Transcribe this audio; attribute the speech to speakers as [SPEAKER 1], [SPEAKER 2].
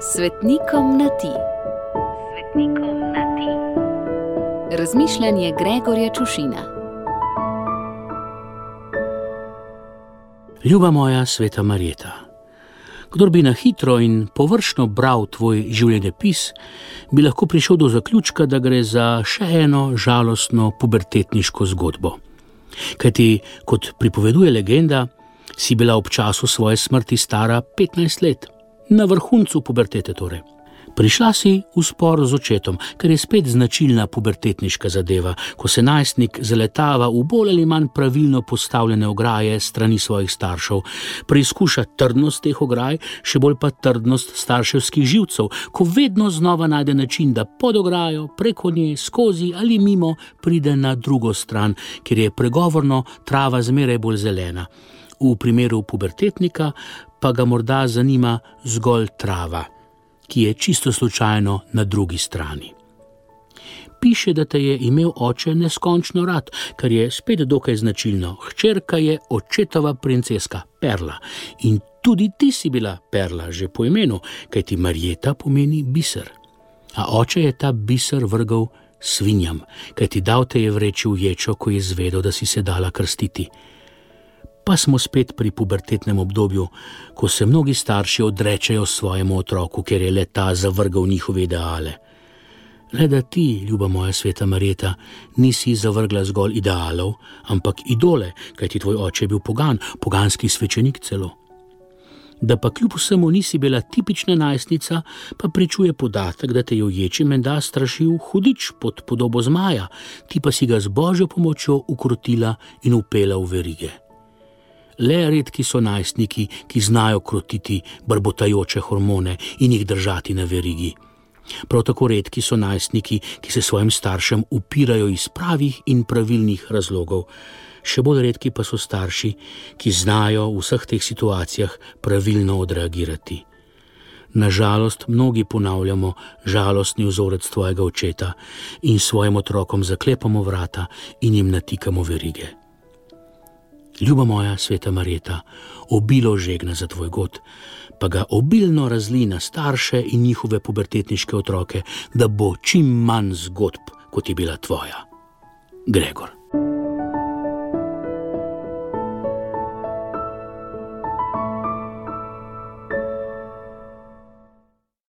[SPEAKER 1] Svetnikom na ti. Svetnikom na ti. Razmišljanje Gregorja Čušina.
[SPEAKER 2] Ljuba moja sveta Marjeta. Kdor bi na hitro in površno bral tvoj življenjepis, bi lahko prišel do zaključka, da gre za še eno žalostno pubertetniško zgodbo. Kajti, kot pripoveduje legenda, si bila ob času svoje smrti stara 15 let, na vrhuncu pubertete torej. Prišla si v spor z očetom, kar je spet značilna pubertetniška zadeva, ko se najstnik zaletava v bolj ali manj pravilno postavljene ograje strani svojih staršev, preizkuša trdnost teh ograj, še bolj pa trdnost starševskih živcev, ko vedno znova najde način, da pod ograjo, preko nje, skozi ali mimo pride na drugo stran, kjer je pregovorno trava zmeraj bolj zelena. V primeru pubertetnika pa ga morda zanima zgolj trava ki je čisto slučajno na drugi strani. Piše, da te je imel oče neskončno rad, kar je spet dokaj značilno. Hčerka je očetova princeska Perla in tudi ti si bila Perla, že po imenu, kaj ti Marjeta pomeni biser. A oče je ta biser vrgal svinjam, kaj ti dal te je vreči v ječo, ko je zvedel, da si se dala krstiti pa smo spet pri pubertetnem obdobju, ko se mnogi starši odrečejo svojemu otroku, ker je leta zavrgal njihove ideale. Le da ti, ljuba moja sveta Marjeta, nisi zavrgla zgolj idealov, ampak idole, kajti tvoj oče je bil pogan, poganski svečenik celo. Da pa kljub vsemu nisi bila tipična najstnica, pa pričuje podatek, da te je uječi menda strašil hudič pod podobo zmaja, ti pa si ga z božjo pomočjo ukrotila in upela v verige le redki so najstniki, ki znajo krotiti brbotajoče hormone in jih držati na verigi. Prav tako redki so najstniki, ki se svojim staršem upirajo iz pravih in pravilnih razlogov. Še bolj redki pa so starši, ki znajo v vseh teh situacijah pravilno odreagirati. Nažalost, mnogi ponavljamo žalostni vzorec tvojega očeta in svojim otrokom zaklepamo vrata in jim natikamo verige. Ljuba moja sveta Marjeta, obilo žegna za tvoj god, pa ga obilno razli na starše in njihove pubertetniške otroke, da bo čim manj zgodb, kot je bila tvoja. Gregor.